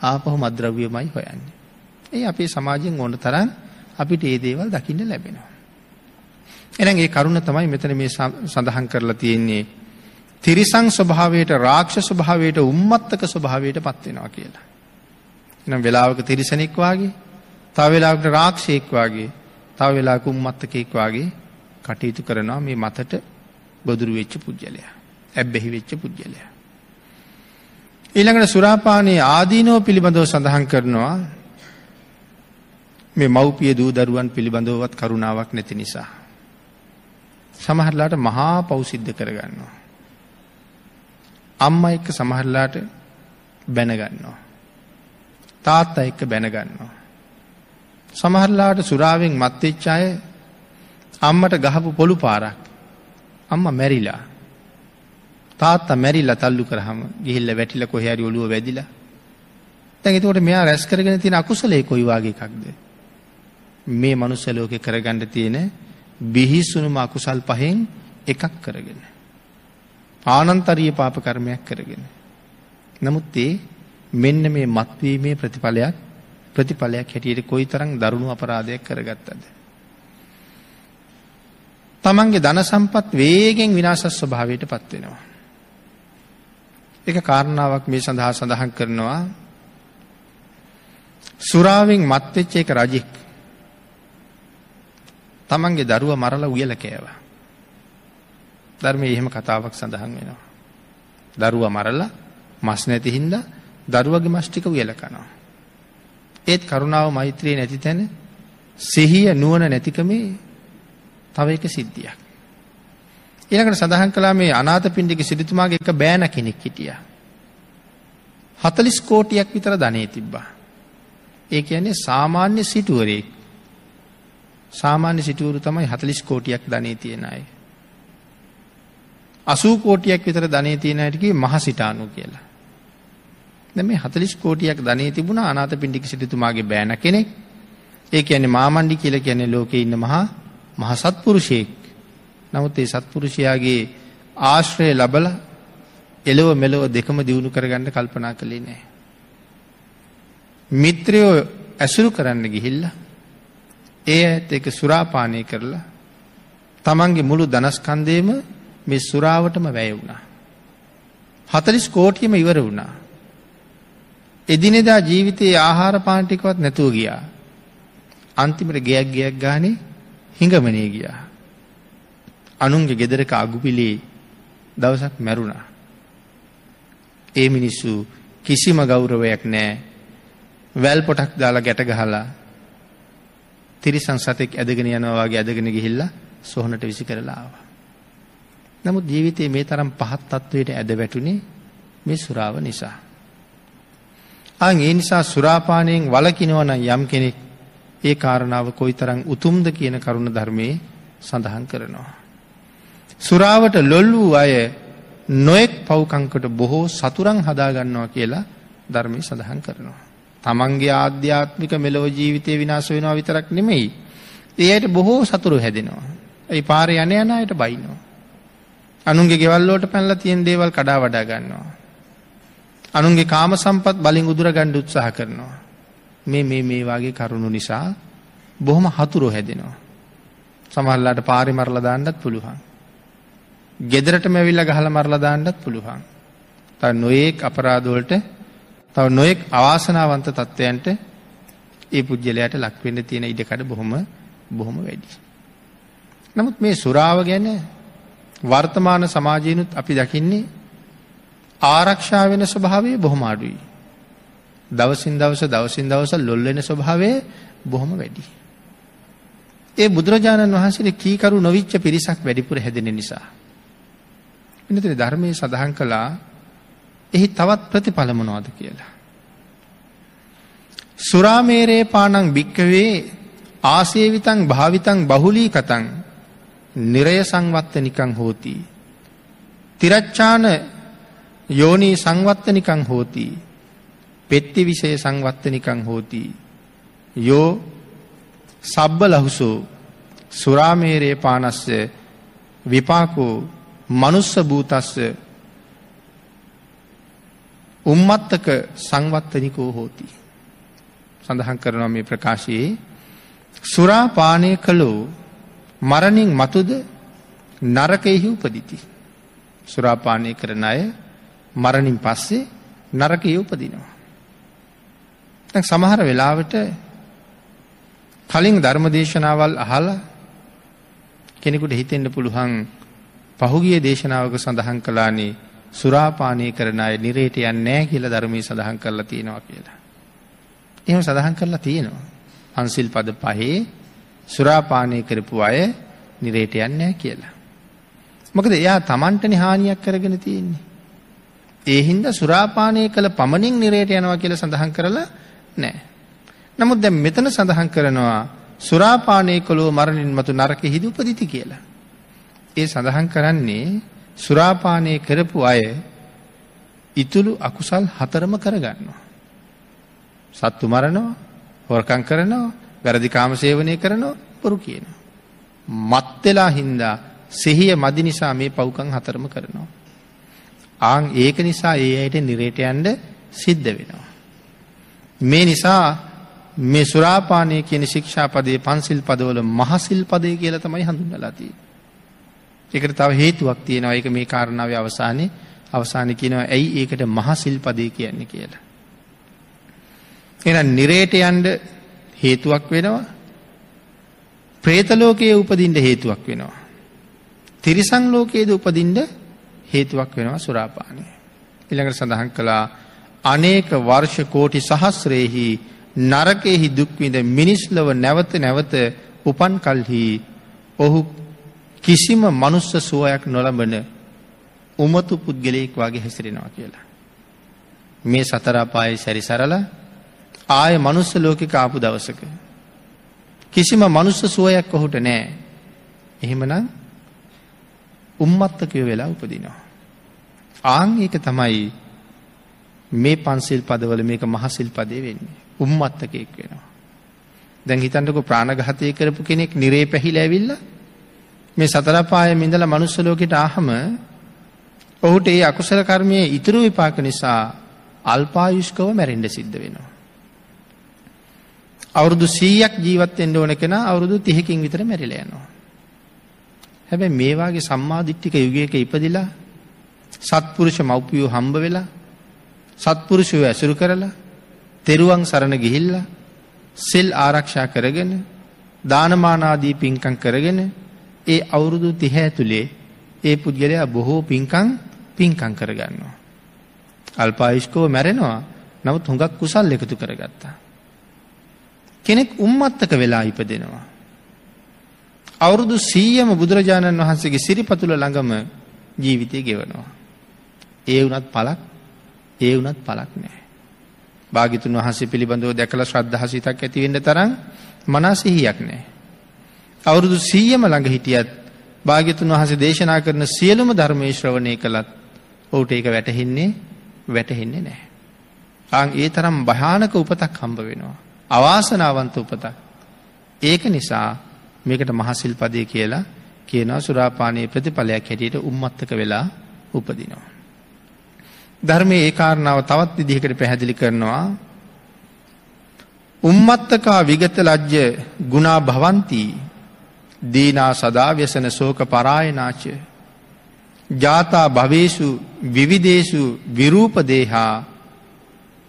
Speaker 1: ආපහු මද්ද්‍රව්‍යමයි හොයන්නේ. ඒ අපේ සමාජයෙන් ඕන තරම් අපිට ඒ දේවල් දකින්න ලැබෙනවා. එහෙනම් ඒ කරුණ තමයි මෙතන මේ සඳහන් කරලා තියෙන්නේ තිරිසං ස්වභාවයට රාක්ෂස ස්වභාවයට උම්මත්තක ස්වභාවයට පත් වෙනවා කියලා. එහෙනම් වෙලාවක තිරිසනෙක් වාගේ, තව වෙලාවකට රාක්ෂයෙක් වාගේ, තව වෙලාවක උම්මත්තකෙක් වාගේ කටයුතු කරනවා මේ මතට බොදුරු වෙච්ච පුජ්‍යලයා. ඇබ්බැහි වෙච්ච පුජ්‍යලයා. ඊළඟට සුරාපානයේ ආදීනෝ පිළිබඳව සඳහන් කරනවා මේ මව්පිය දූ දරුවන් පිළිබඳවවත් කරුණාවක් නැති නිසා. සමහරලාට මහා පෞසිද්ධ කරගන්නවා. අම්ම එක්ක සමහරලාට බැනගන්නවා. තාත්තා එක්ක බැනගන්නවා. සමහරලාට සුරාවෙන් මත්වෙච්ච අය අම්මට ගහපු පොළු පාරක් අම්ම මැරිලා. තාත්තා මැරිලා තල්ලු කරාම ගිහිල්ලා වැටිලා කොහේ හරි ඔළුව වැදිලා. දැන් එතකොට මෙයා රැස් කරගෙන තියෙන අකුසලයේ කොයි වගේ එකක්ද? මේ මනුස්ස ලෝකේ කරගන්න තියෙන බිහිසුණුම අකුසල් පහෙන් එකක් කරගෙන. ආනන්තරීය පාප කර්මයක් කරගෙන. නමුත් ඒ මෙන්න මේ මත්වීමේ ප්‍රතිඵලයක් ප්‍රතිඵලයක් හැටියට කොයිතරම් දරුණු අපරාධයක් කරගත්තද තමන්ගේ ධන සම්පත් වේගෙන් විනාශ ස්වභාවයට පත් වෙනවා එක කාරණාවක් මේ සඳහා සඳහන් කරනවා සුරාවෙන් මත්වෙච්ච එක රජෙක් තමන්ගේ දරුව මරලා උයල කෑවා. ධර්මයේ එහෙම කතාවක් සඳහන් වෙනවා. දරුවා මරලා මස් නැති හින්දා දරුවගේ මස් ටික උයල කනවා. ඒත් කරුණාව මෛත්‍රිය නැති තැන සිහිය නුවණ නැතිකමේ තව එක සිද්ධියක්. ඊළඟට සඳහන් කළා මේ අනාථපිණ්ඩික සිටුතුමාගේ එක බෑන කෙනෙක් හිටියා. 40 කෝටියක් විතර ධනෙ තිබ්බා. ඒ කියන්නේ සාමාන්‍ය සිටුවරයෙක්. සාමාන්‍ය සිටුවරු තමයි 40 කෝටියක් ධනෙ තියන අය. 80 කෝටියක් විතර ධනෙ තියෙන අයට කිව්වේ මහ සිටානු කියලා. දැන් මේ 40 කෝටියක් ධනෙ තිබුණා අනාථපිණ්ඩික සිටුතුමාගේ බෑන කෙනෙක්. ඒ කියන්නේ මාමණ්ඩි කියලා කියන්නේ ලෝකේ ඉන්න මහා මහ සත්පුරුෂයෙක්. නමුත් ඒ සත්පුරුෂයාගේ ආශ්‍රය ලබලා එලව මෙලව දෙකම දිනු කරගන්න කල්පනා කළේ නැහැ. මිත්‍රයෝ ඇසුරු කරන්න ගිහිල්ලා ඒ ඇත් එක සුරාපානය කරලා තමන්ගේ මුළු ධනස්කන්දේම මේ සුරාවටම වැය වුණා. හතලිස් කෝටියම ඉවර වුණා. එදිනෙදා ජීවිතයේ ආහාර පාන්ටිකවත් නැතුව ගියා. අන්තිමට ගයක් ගයක් ගානේ හිඟමනේ ගියා. අනුන්ගේ ගෙදරක අගුපිලේ දවසක් මැරුණා. ඒ මිනිස්සු කිසිම ගෞරවයක් නෑ වැල් පොටක් දාලා ගැට ගහලා තිරිසන් සතෙක් ඇදගෙන යනවා වගේ ඇදගෙන ගිහිල්ලා සොහනට විසි කරලා ආවා. නමුත් ජීවිතයේ මේ තරම් පහත් තත්වයට ඇද වැටුනේ මේ සුරාව නිසා. අන් ඒ නිසා සුරාපානයෙන් වලකිනවන යම් කෙනෙක් ඒ කාරණාව කොයි තරම් උතුම්ද කියන කරුණ ධර්මයේ සඳහන් කරනවා. සුරාවට ලොල් වූ අය නොයෙක් පව්කංකට බොහෝ සතුරන් හදාගන්නවා කියලා ධර්මය සඳහන් කරනවා. තමන්ගේ ආධ්‍යාත්මික මෙලොව ජීවිතය විනාශ වෙනවා විතරක් නෙමෙයි. ඒ අයට බොහෝ සතුරු හැදෙනවා. ඒ පාර යන යන අයට බයිනවා. අනුන්ගේ ගෙවල් වලට පැනලා තියෙන දේවල් කඩා වඩා ගන්නවා. අනුන්ගේ කාම සම්පත් බලින් උදුර ගන්න උත්සාහ කරනවා. මේ මේ මේ වගේ කරුණු නිසා බොහොම හතුරු හැදෙනවා. සමහරලාට පාරේ මරලා දාන්නත් පුළුවන්. ගෙදරටම ඇවිල්ලා ගහලා මරලා දාන්නත් පුළුවන්. තව නොයේක් අපරාධ වලට තව නොයෙක් අවාසනාවන්ත තත්ත්වයන්ට ඒ පුද්ගලයාට ලක් වෙන්න තියෙන ඉඩකඩ බොහොම බොහොම වැඩි. නමුත් මේ සුරාව ගැන වර්තමාන සමාජයනුත් අපි දකින්නේ ආරක්ෂා වෙන ස්වභාවය බොහොම අඩුයි. දවසින් දවස දවසින් දවස ලොල් වෙන ස්වභාවය බොහොම වැඩි. ඒ බුදුරජාණන් වහන්සේ කීකරු නොවිච්ච පිරිසක් වැඩිපුර හැදෙන නිසා. වෙනතර ධර්මයේ සඳහන් කළා එහි තවත් ප්‍රතිඵල මොනවද කියලා. සුරාමේරේ පානං භික්කවේ ආසේවිතං භාවිතං බහුලී කතං නිරය සංවත්තනිකං හෝති. තිරච්චාන යෝනී සංවත්තනිකං හෝති. පෙත්ති විෂය සංවත්තනිකං හෝති. යෝ සබ්බ ලහුසෝ සුරාමේරේ පානස්ස විපාකෝ මනුස්ස භූතස්ස උම්මත්තක සංවත්තනිකෝ හෝති. සඳහන් කරනවා මේ ප්‍රකාශයේ සුරාපානය කළෝ මරණින් මතුද නරකයෙහි උපදිති. සුරාපානය කරන අය මරණින් පස්සේ නරකය උපදිනවා. සමහර වෙලාවට කලින් ධර්මදේශනාවල් අහලා කෙනෙකුට හිතෙන්ට පුළුවන් පහුගිය දේශනාවක සඳහන් කලානේ සුරාපානය කරන අය නිරේට යන්නෑ කියලා ධර්මී සඳහන් කරලා තියෙනවා කියලා. එහෙම සඳහන් කරලා තියෙනවා. පන්සිල් පද පහේ සුරාපානය කරපු අය නිරේට යන්නෑ කියලා. මොකද එයා තමන්ටනි හානියක් කරගෙන තියෙන්නේ. ඒ හින්දා සුරාපානය කළ පමණින් නිරේට යනවා කියලා සඳහන් කරලා නෑ. නමුත් දැන් මෙතන සඳහන් කරනවා සුරාපානය කළෝ මරණින් මතු නරක හිදු උපදිති කියලා. ඒ සඳහන් කරන්නේ සුරාපානය කරපු අය ඉතුළු අකුසල් හතරම කරගන්නවා. සත්තු මරණවා හොරකං කරනවා වැරදි කාම සේවනය කරනවා පොරු කියනවා. මත්වෙලා හින්දා සිහිය මදි නිසා මේ පව්කං හතරම කරනවා. ආං ඒක නිසා ඒ අයට නිරේට යන්ඩ සිද්ධ වෙනවා. මේ නිසා මේ සුරාපානය කියන ශික්ෂාපදේ පන්සිල් පදවල මහසිල් පදය කියලා තමයි හඳුන්නලාතිී. එකට තව හේතුවක් තියෙනවා එක මේ කාරණාව අවසානය අවසාන කියනවා ඇයි ඒකට මහසිල් පදය කියන්නේ කියලා. එන නිරේට යන්ඩ හේතුවක් වෙනවා ප්‍රේතලෝකයේ උපදින්ට හේතුවක් වෙනවා. තිරිසං ලෝකයේද උපදින්ට හේතුවක් වෙනවා සුරාපානය. ඉළඟට සඳහන් කළා අනේක වර්ෂ කෝටි සහස්රයෙහි නරකයෙහි දුක්විඳ මිනිස්ලව නැවත නැවත උපන් කල්හි ඔහු කිසිම මනුස්ස සුවයක් නොලබන උමතු පුද්ගලයෙක් වගේ හැසිරෙනවා කියලා. මේ සතරාපායි සැරිසරල ආය මනුස්ස ලෝක කාපු දවසක. කිසිම මනුස්ස සුවයක් ඔහුට නෑ. එහෙමනම් උම්මත්තකය වෙලා උපදිනවා. ආං ඒක තමයි මේ පන්සිල් පදවල මේක මහසිල් පදය වෙන්නේ. උම්මත්තකයෙක් වෙනවා. දැන් හිතන්නක ප්‍රාණගහතය කරපු කෙනෙක් නිරේ පැහිල ඇවිල්ලා මේ සතරපාය මිඳල මනුස්සලෝකට ආහම ඔහුට ඒ අකුසල කර්මය ඉතුරු විපාක නිසා අල්පායුෂ්කව මැරෙන්ඩ සිද්ධ වෙනවා. අවුරුදු සීයක් ජීවත්තෙන්ට ඕන කෙන අවුරුදු තිහකින් විතර මැරිලයනවා. හැබැ මේවාගේ සම්මාධිට්ටික යුගයක ඉපදිලා සත්පුරුෂ මව්පියෝ හම්බ වෙලා සත්පුරුෂය ඇසුරු කරලා තෙරුවන් සරණ ගිහිල්ලා සෙල් ආරක්ෂා කරගෙන දානමානාදී පින්කං කරගෙන ඒ අවුරුදු තිහ ඇතුළේ ඒ පුද්ගලයා බොහෝ පින්කං පින්කං කරගන්නවා. අල්පායිෂ්කෝ මැරෙනවා නමුත් හුඟක් කුසල් එකතු කරගත්තා. කෙනෙක් උම්මත්තක වෙලා ඉපදෙනවා. අවුරුදු සීයම බුදුරජාණන් වහන්සේගේ සිරිපතුල ළඟම ජීවිතය ගෙවනවා. ඒ වනත් පලක් ඒ වනත් පලක් නෑ. භාගිතුන් වහන්සේ පිළිබඳව දැකළ ශ්‍රද්ධහසිතක් ඇතිවෙන්න තරම් මනාසිහියක් නෑ. අවුරුදු සීයම ළඟ හිටියත් භාග්‍යතුන් වහසේ දේශනා කරන සියලුම ධර්මය ශ්‍රවණය කළත් ඔවුට ඒක වැටහෙන්නේ වැටහෙන්නේ නෑ. අං ඒ තරම් භයානක උපතක් හම්බ වෙනවා. අවාසනාවන්ත උපතක්. ඒක නිසා මේකට මහසිල් පදය කියලා කියනවා සුරාපානයේ ප්‍රතිඵලයක් හැටියට උම්මත්තක වෙලා උපදිනවා. ධර්මය ඒ කාරණාව තවත් විදිහකට පැහැදිලි කරනවා උම්මත්තකා විගත ලජ්්‍ය ගුණා භවන්තිී දීනා සදා ව්‍යසන සෝක පරායනාචය ජාතා භවේශු විවිදේශු විරූපදේහා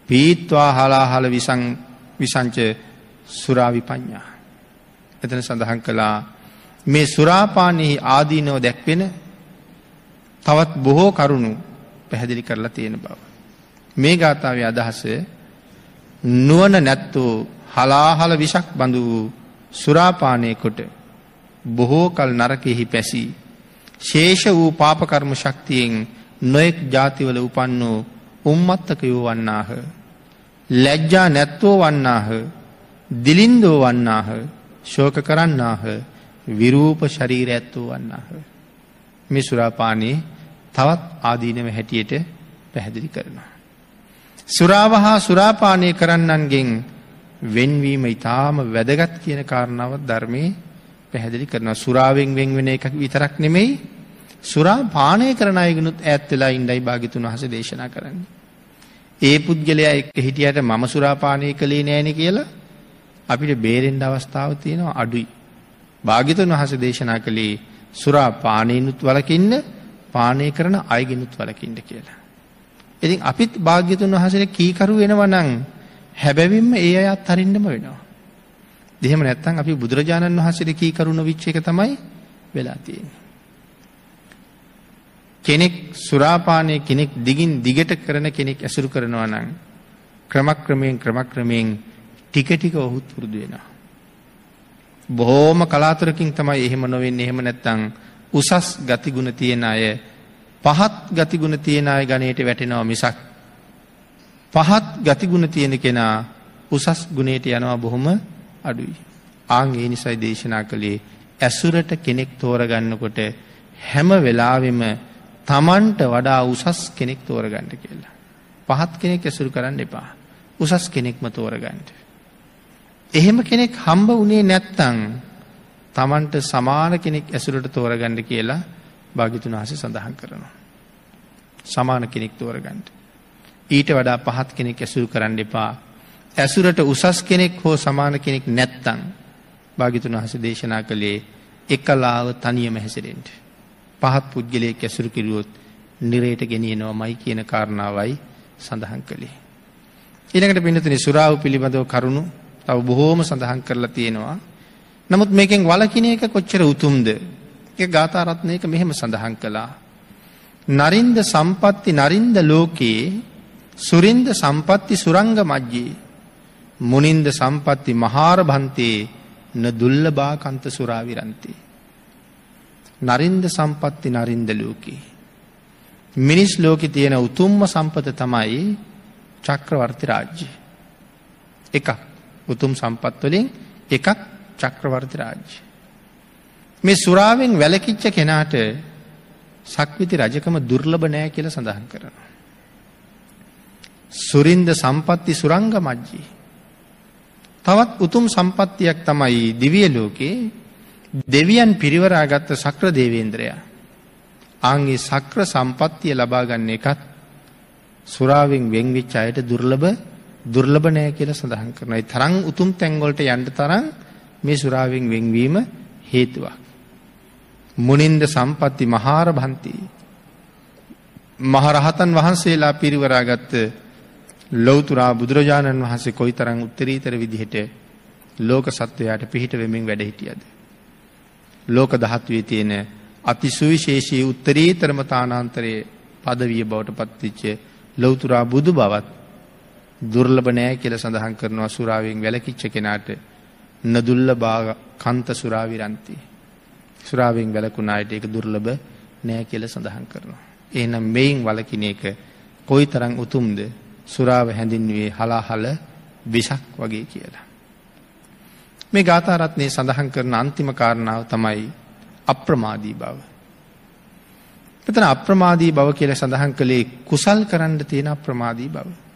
Speaker 1: පීත්වා හලාහල විසංච සුරාවි පඥ්ඥා. එතන සඳහන් කළා මේ සුරාපානයෙහි ආදීනව දැක්වෙන තවත් බොහෝ කරුණු පැහැදිලි කරලා තියෙන බව. මේ ගාථාව අදහස නුවන නැත්තෝ හලාහල විශක් බඳු වූ සුරාපානය කොට බොහෝ කල් නරකෙහි පැසී. ශේෂ වූ පාපකර්ම ශක්තියෙන් නොයෙක් ජාතිවල උපන්නෝ උම්මත්තකයෝ වන්නාහ. ලැජ්ජා නැත්තෝ වන්නාහ දිලින්දෝ වන්නාහ ශෝක කරන්නාහ විරූප ශරීර ඇත්තෝ වන්නාහ. මේ සුරාපානයේ තවත් ආදීනව හැටියට පැහැදිලි කරනවා. සුරාව හා සුරාපානය කරන්නන්ගෙන් වෙන්වීම ඉතාම වැදගත් කියන කාරණාවත් ධර්මය පැහැදිලි කරන සුරාවෙන් වෙන් වෙන එකක් විතරක් නෙමෙයි සුරා පානය කරන අයගනුත් ඇත් වෙලා ඉන්ඩයි භාගිතුන් වහස දේශනා කරන්නේ. ඒ පුද්ගලයා එක් හිටියට මම සුරාපානය කළේ නෑන කියලා අපිට බේරෙන්ඩ අවස්ථාව තියෙනවා අඩුයි. භාගිතුන් වහස දේශනා කළේ සුරා පානයනුත් වලකින්න පානය කරන අයගෙනුත් වලකින්ට කියලා. ඉතින් අපිත් භාග්‍යතුන් වහසට කීකරු වෙනවනං හැබැවින්ම ඒ අයත් හරින්ඩම වෙනවා. දෙහෙම නැත්තම් අපි බුදුරජාණන් වහන්සේට කී කරුණ විච්ච එක තමයි වෙලා තියෙන්නේ. කෙනෙක් සුරාපානය කෙනෙක් දිගින් දිගට කරන කෙනෙක් ඇසුරු කරනවා නම් ක්‍රමක්‍රමයෙන් ක්‍රමක්‍රමයෙන් ටික ටික ඔහුත් පුරුදු වෙනවා. බොහෝම කලාතුරකින් තමයි එහෙම නොවෙන්නේ එහෙම නැත්තම් උසස් ගතිගුණ තියෙන අය පහත් ගතිගුණ තියෙන අය ගණයට වැටෙනවා මිසක් පහත් ගතිගුණ තියෙන කෙනා උසස් ගුණයට යනවා බොහොම අඩුයි. ආං ඒ නිසයි දේශනා කළේ ඇසුරට කෙනෙක් තෝරගන්නකොට හැම වෙලාවෙම තමන්ට වඩා උසස් කෙනෙක් තෝරගන්නට කියලා. පහත් කෙනෙක් ඇසුරු කරන්න එපා. උසස් කෙනෙක්ම තෝරගන්නට. එහෙම කෙනෙක් හම්බ වනේ නැත්තං තමන්ට සමාන කෙනෙක් ඇසුරට තෝරගණ්ඩ කියලා භාගිතුන් වහස සඳහන් කරනවා. සමාන කෙනෙක් තෝරගන්ට. ඊට වඩා පහත් කෙනෙක් ඇසුරු කරන්න එපා ඇසුරට උසස් කෙනෙක් හෝ සමාන කෙනෙක් නැත්තං භාගිතුන් වහස දේශනා කළේ එකලාව තනියම හැසිරෙන්ට. පහත් පුද්ගලයෙක් ඇසුරු කිරුවොත් නිරේට ගෙනියනවා මයි කියන කාරණාවයි සඳහන් කළේ. ඉනකට පිනතුනි සුරාව පිළිබඳව කරුණු තව බොහෝම සඳහන් කරලා තියෙනවා. නමුත් මේකෙන් වලකින එක කොච්චර උතුම්ද එක ගාතාරත්නයක මෙහෙම සඳහන් කළා. නරින්ද සම්පත්ති නරින්ද ලෝකයේ සුරින්ද සම්පත්ති සුරංග මජ්ජයේ මුනින්ද සම්පත්ති මහාර භන්තයේ න දුල්ලභාකන්ත සුරාවිරන්තේ. නරින්ද සම්පත්ති නරින්ද ලෝකේ. මිනිස් ලෝකෙ තියෙන උතුම්ම සම්පත තමයි චක්‍රවර්ති රාජ්‍ය. එකක් උතුම් සම්පත්වලින් එකක් චක්‍රවර්ති රාජ්‍ය. මේ සුරාවෙන් වැලකිච්ච කෙනාට සක්විති රජකම දුර්ලභ නෑ කියල සඳහන් කරනවා. සුරින්ද සම්පත්ති සුරංග මජ්ජී. තවත් උතුම් සම්පත්තියක් තමයි දිවිය ලෝකේ දෙවියන් පිරිවරාගත්ත සක්‍ර දේවේන්ද්‍රයා. ආන්ගේ සක්‍ර සම්පත්තිය ලබාගන්න එකත් සුරාවෙන් වෙංවිච් අයට දුර්ලභ දුර්ලභනය කියල සඳහන් කරනයි තරං උතුම් තැංගොල්ට යන්ට තරම් මේ සුරාවෙන් වෙංවීම හේතුවක්. මුනින්ද සම්පත්ති මහාර භන්ති. මහරහතන් වහන්සේලා පිරිවරාගත්ත ලෞතුරා බුදුරජාණන් වහන්සේ කොයි තරං උත්තරීතර විදිහට ලෝක සත්වයාට පිහිට වෙමින් වැඩ හිටියද. ලෝක දහත්වේ තියෙන අති සුවිශේෂී උත්තරීතරම තානාන්තරයේ පදවිය බවට පත්තිච්ච ලොවතුරා බුදු බවත් දුර්ලභ නෑ කියල සඳහන් කරනවා සුරාවෙන් වැලකිච්ච කෙනාට නදුල්ල භාග කන්ත සුරාවිරන්ති. සුරාවෙන් වැලකුණායට එක දුර්ලභ නෑ කියල සඳහන් කරනවා. එනම් මෙයින් වලකින එක කොයි තරං උතුම්ද සුරාව හැඳින්වේ හලාහල විසක් වගේ කියලා. මේ ගාථාරත්නය සඳහන් කරන අන්තිම කාරණාව තමයි අප්‍රමාදී බව. එතන අප්‍රමාදී බව කියල සඳහන් කළේ කුසල් කරන්න තියෙන අප්‍රමාදී බව.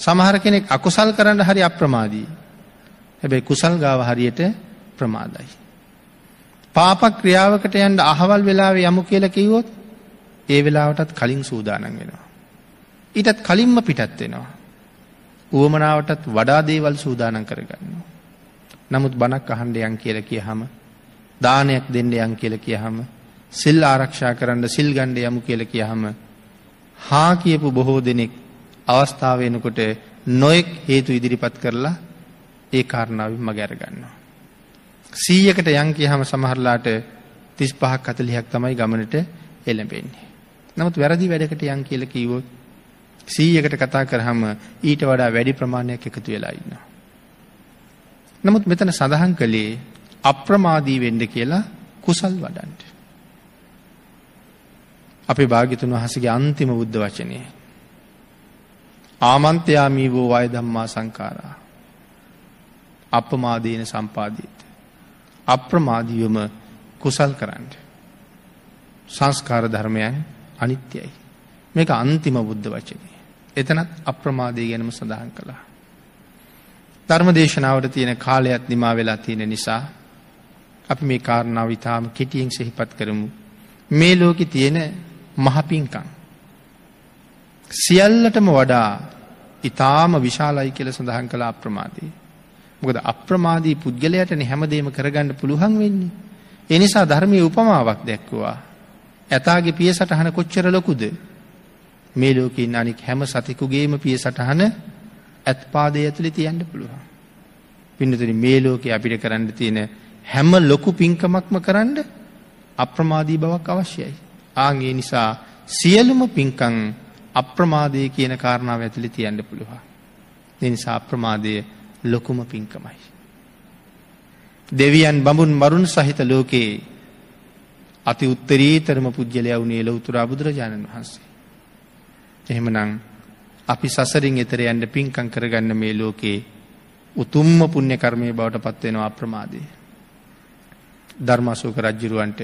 Speaker 1: සමහර කෙනෙක් අකුසල් කරන්න හරි අප්‍රමාදී. හැබැයි කුසල් ගාව හරියට ප්‍රමාදයි. පාප ක්‍රියාවකට යන්ට අහවල් වෙලාව යමු කියල කිවොත් ඒ වෙලාවටත් කලින් සූදානන් වෙනවා. ඊටත් කලින්ම පිටත් වෙනවා. උවමනාවටත් වඩා දේවල් සූදානන් කරගන්නවා. නමුත් බණක් අහන්ඩයන් කියල කිය හම දානයක් දෙන්න යන් කියල කියහම සිල් ආරක්ෂා කරන්න සිල් ගණ්ඩ යමු කියල කියහම හා කියපු බොහෝ දෙනෙක් අවස්ථාවයනකොට නොයෙක් හේතු ඉදිරිපත් කරලා ඒ කාරණාව මගැරගන්නවා. සීයකට යං කියහම සමහරලාට තිස් පහක් කතලිහක් තමයි ගමනට එළඹෙන්නේ. නමුත් වැරදි වැඩකට යං කියල කීවොත් සීයකට කතා කරහම ඊට වඩා වැඩි ප්‍රමාණයක් එකතු වෙලා ඉන්නවා. නමුත් මෙතන සඳහන් කළේ අප්‍රමාදී වෙන්ඩ කියලා කුසල් වඩන්ට. අපි භාගිතුන් වහසගේ අන්තිම බුද්ධ වචනය. ආමන්තයාමී වූ අය දම්මා සංකාරා. අපමාදීන සම්පාදීත. අප්‍රමාදීවම කුසල් කරන්න. සංස්කාර ධර්මයන් අනිත්‍යයි. මේක අන්තිම බුද්ධ වචනය. එතනත් අප්‍රමාදය ගැනම සඳහන් කළා. ධර්ම දේශනාවට තියෙන කාලයක් නිමා වෙලා තියෙන නිසා අපි මේ කාරණාව ඉතාම කෙටියෙන් සෙහිපත් කරමු. මේ ලෝකෙ තියෙන මහපින්කං. සියල්ලටම වඩා ඉතාම විශාලයි කියල සඳහන් කළ අප්‍රමාදී. මොකද අප්‍රමාදී පුද්ගලයටන හැමදේම කරගන්න පුළුවන් වෙන්නේ. එනිසා ධර්මය උපමාවක් දැක්වවා. ඇතාගේ පිය සටහන කොච්චර ලොකුද. මේ ලෝකින් අනික් හැම සතිකුගේම පිය සටහන ඇත් පාදය ඇතුළි තියන්න පුළුවන්. පින්නතුනි මේ ලෝකෙ අපිට කරන්න තියෙන හැම ලොකු පින්කමක්ම කරන්න අප්‍රමාදී බවක් අවශ්‍යයි. ආගේ නිසා සියලුම පින්කං අප්‍රමාදය කියන කාරණාව ඇතුළි තියන්න පුළුවන්. දෙනිසා අප්‍රමාදය ලොකුම පින්කමයි. දෙවියන් බඹුන් මරුන් සහිත ලෝකයේ අති උත්තරීතරම පුද්ගලය වුණේ ලොවතුරා බුදුරජාණන් වහන්සේ. එහෙමනං අපි සසරින් එතර යන්න පින්කං කරගන්න මේ ලෝකයේ උතුම්ම පුුණ්‍ය කර්මය බවට පත්වෙනවා අප්‍රමාදය. ධර්මසෝක රජ්ජුරුවන්ට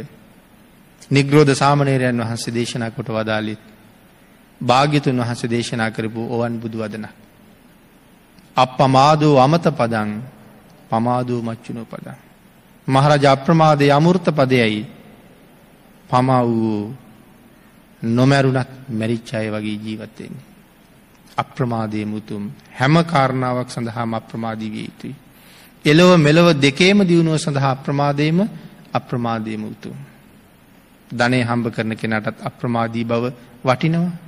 Speaker 1: නිග්‍රෝධ සාමනේරයන් වහන්සේ දේශනා කොට වදාලිත් භාග්‍යතුන් වහස දේශනා කරපු ඕවන් බුදු වදන. අප පමාදූ අමත පදන් පමාදූ මච්චුණු පදන්. මහරජ අප්‍රමාදය අමුෘත පදයයි පමා වූ නොමැරුණත් මැරිච්චාය වගේ ජීවත්තෙන්නේ. අප්‍රමාදය මුතුම් හැම කාරණාවක් සඳහා අප්‍රමාදී විය යුතුයි. එලොව මෙලොව දෙකේම දියුණුව සඳහා අප්‍රමාදයම අප්‍රමාදයම උතුම්. ධනය හම්බ කරන කෙනටත් අප්‍රමාදී බව වටිනවා.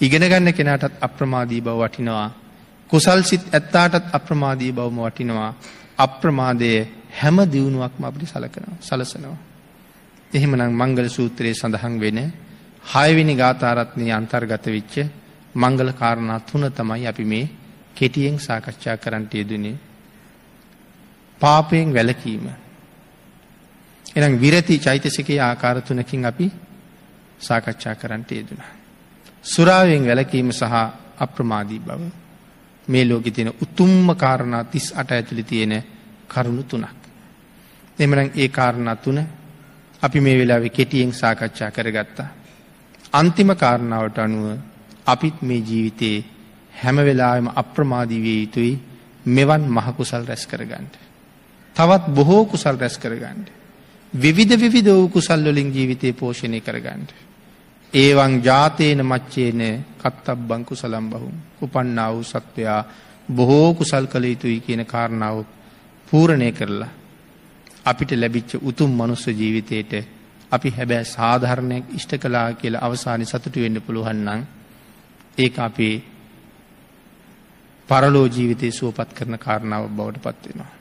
Speaker 1: ඉගෙන ගන්න කෙනාටත් අප්‍රමාදී බව වටිනවා. කුසල් සිත් ඇත්තාටත් අප්‍රමාදී බවම වටිනවා. අප්‍රමාදය හැම දියුණුවක්ම අපිට සලකනවා සලසනවා. එහෙමනම් මංගල සූත්‍රයේ සඳහන් වෙන හයවිනි ගාථාරත්නය අන්තර්ගත විච්ච මංගල කාරණා තුන තමයි අපි මේ කෙටියෙන් සාකච්ඡා කරන්නට යෙදනේ පාපයෙන් වැලකීම. එනම් විරති චෛතසිකයේ ආකාර තුනකින් අපි සාකච්ඡා කරන්නට යෙදුනා. සුරාවෙන් වැලකීම සහ අප්‍රමාදී බව මේ ලෝකෙ තියෙන උතුම්ම කාරණා තිස් අට ඇතුළි තියෙන කරුණු තුනක්. එමනම් ඒ කාරණා තුන අපි මේ වෙලාවෙ කෙටියෙන් සාකච්ඡා කරගත්තා. අන්තිම කාරණාවට අනුව අපිත් මේ ජීවිතයේ හැම වෙලාවෙම අප්‍රමාදී විය යුතුයි මෙවන් මහකුසල් රැස් කරගන්නට. තවත් බොහෝ කුසල් රැස් කරගන්නට. විවිධ විවිධ වූ කුසල් වලින් ජීවිතය පෝෂණය කරගන්නට. ඒවන් ජාතේන මච්චේන කත්තබ්බං කුසලම් බහුම් උපන්නා වූ සත්වයා බොහෝ කුසල් කළ යුතුයි කියන කාරණාව පූරණය කරලා අපිට ලැබිච්ච උතුම් මනුස්ස ජීවිතයට අපි හැබැ සාධාරණයක් ඉෂ්ට කලා කියලා අවසානි සතුටු වෙන්න පුළුවන්නම් ඒ අපේ පරලෝ ජීවිතය සුවපත් කරන කාරණාව බවට පත්වෙනවා.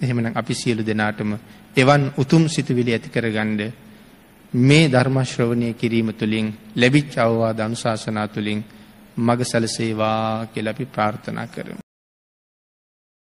Speaker 1: එහෙමනම් අපි සියලු දෙනාටම එවන් උතුම් සිතුවිලි ඇති කරගන්න මේ ධර්ම ශ්‍රවණය කිරීම තුළින් ලැබිච්ච අවවාද අනුශාසනා තුළින් මග සැලසේවා කියලා අපි ප්‍රාර්ථනා කරමු.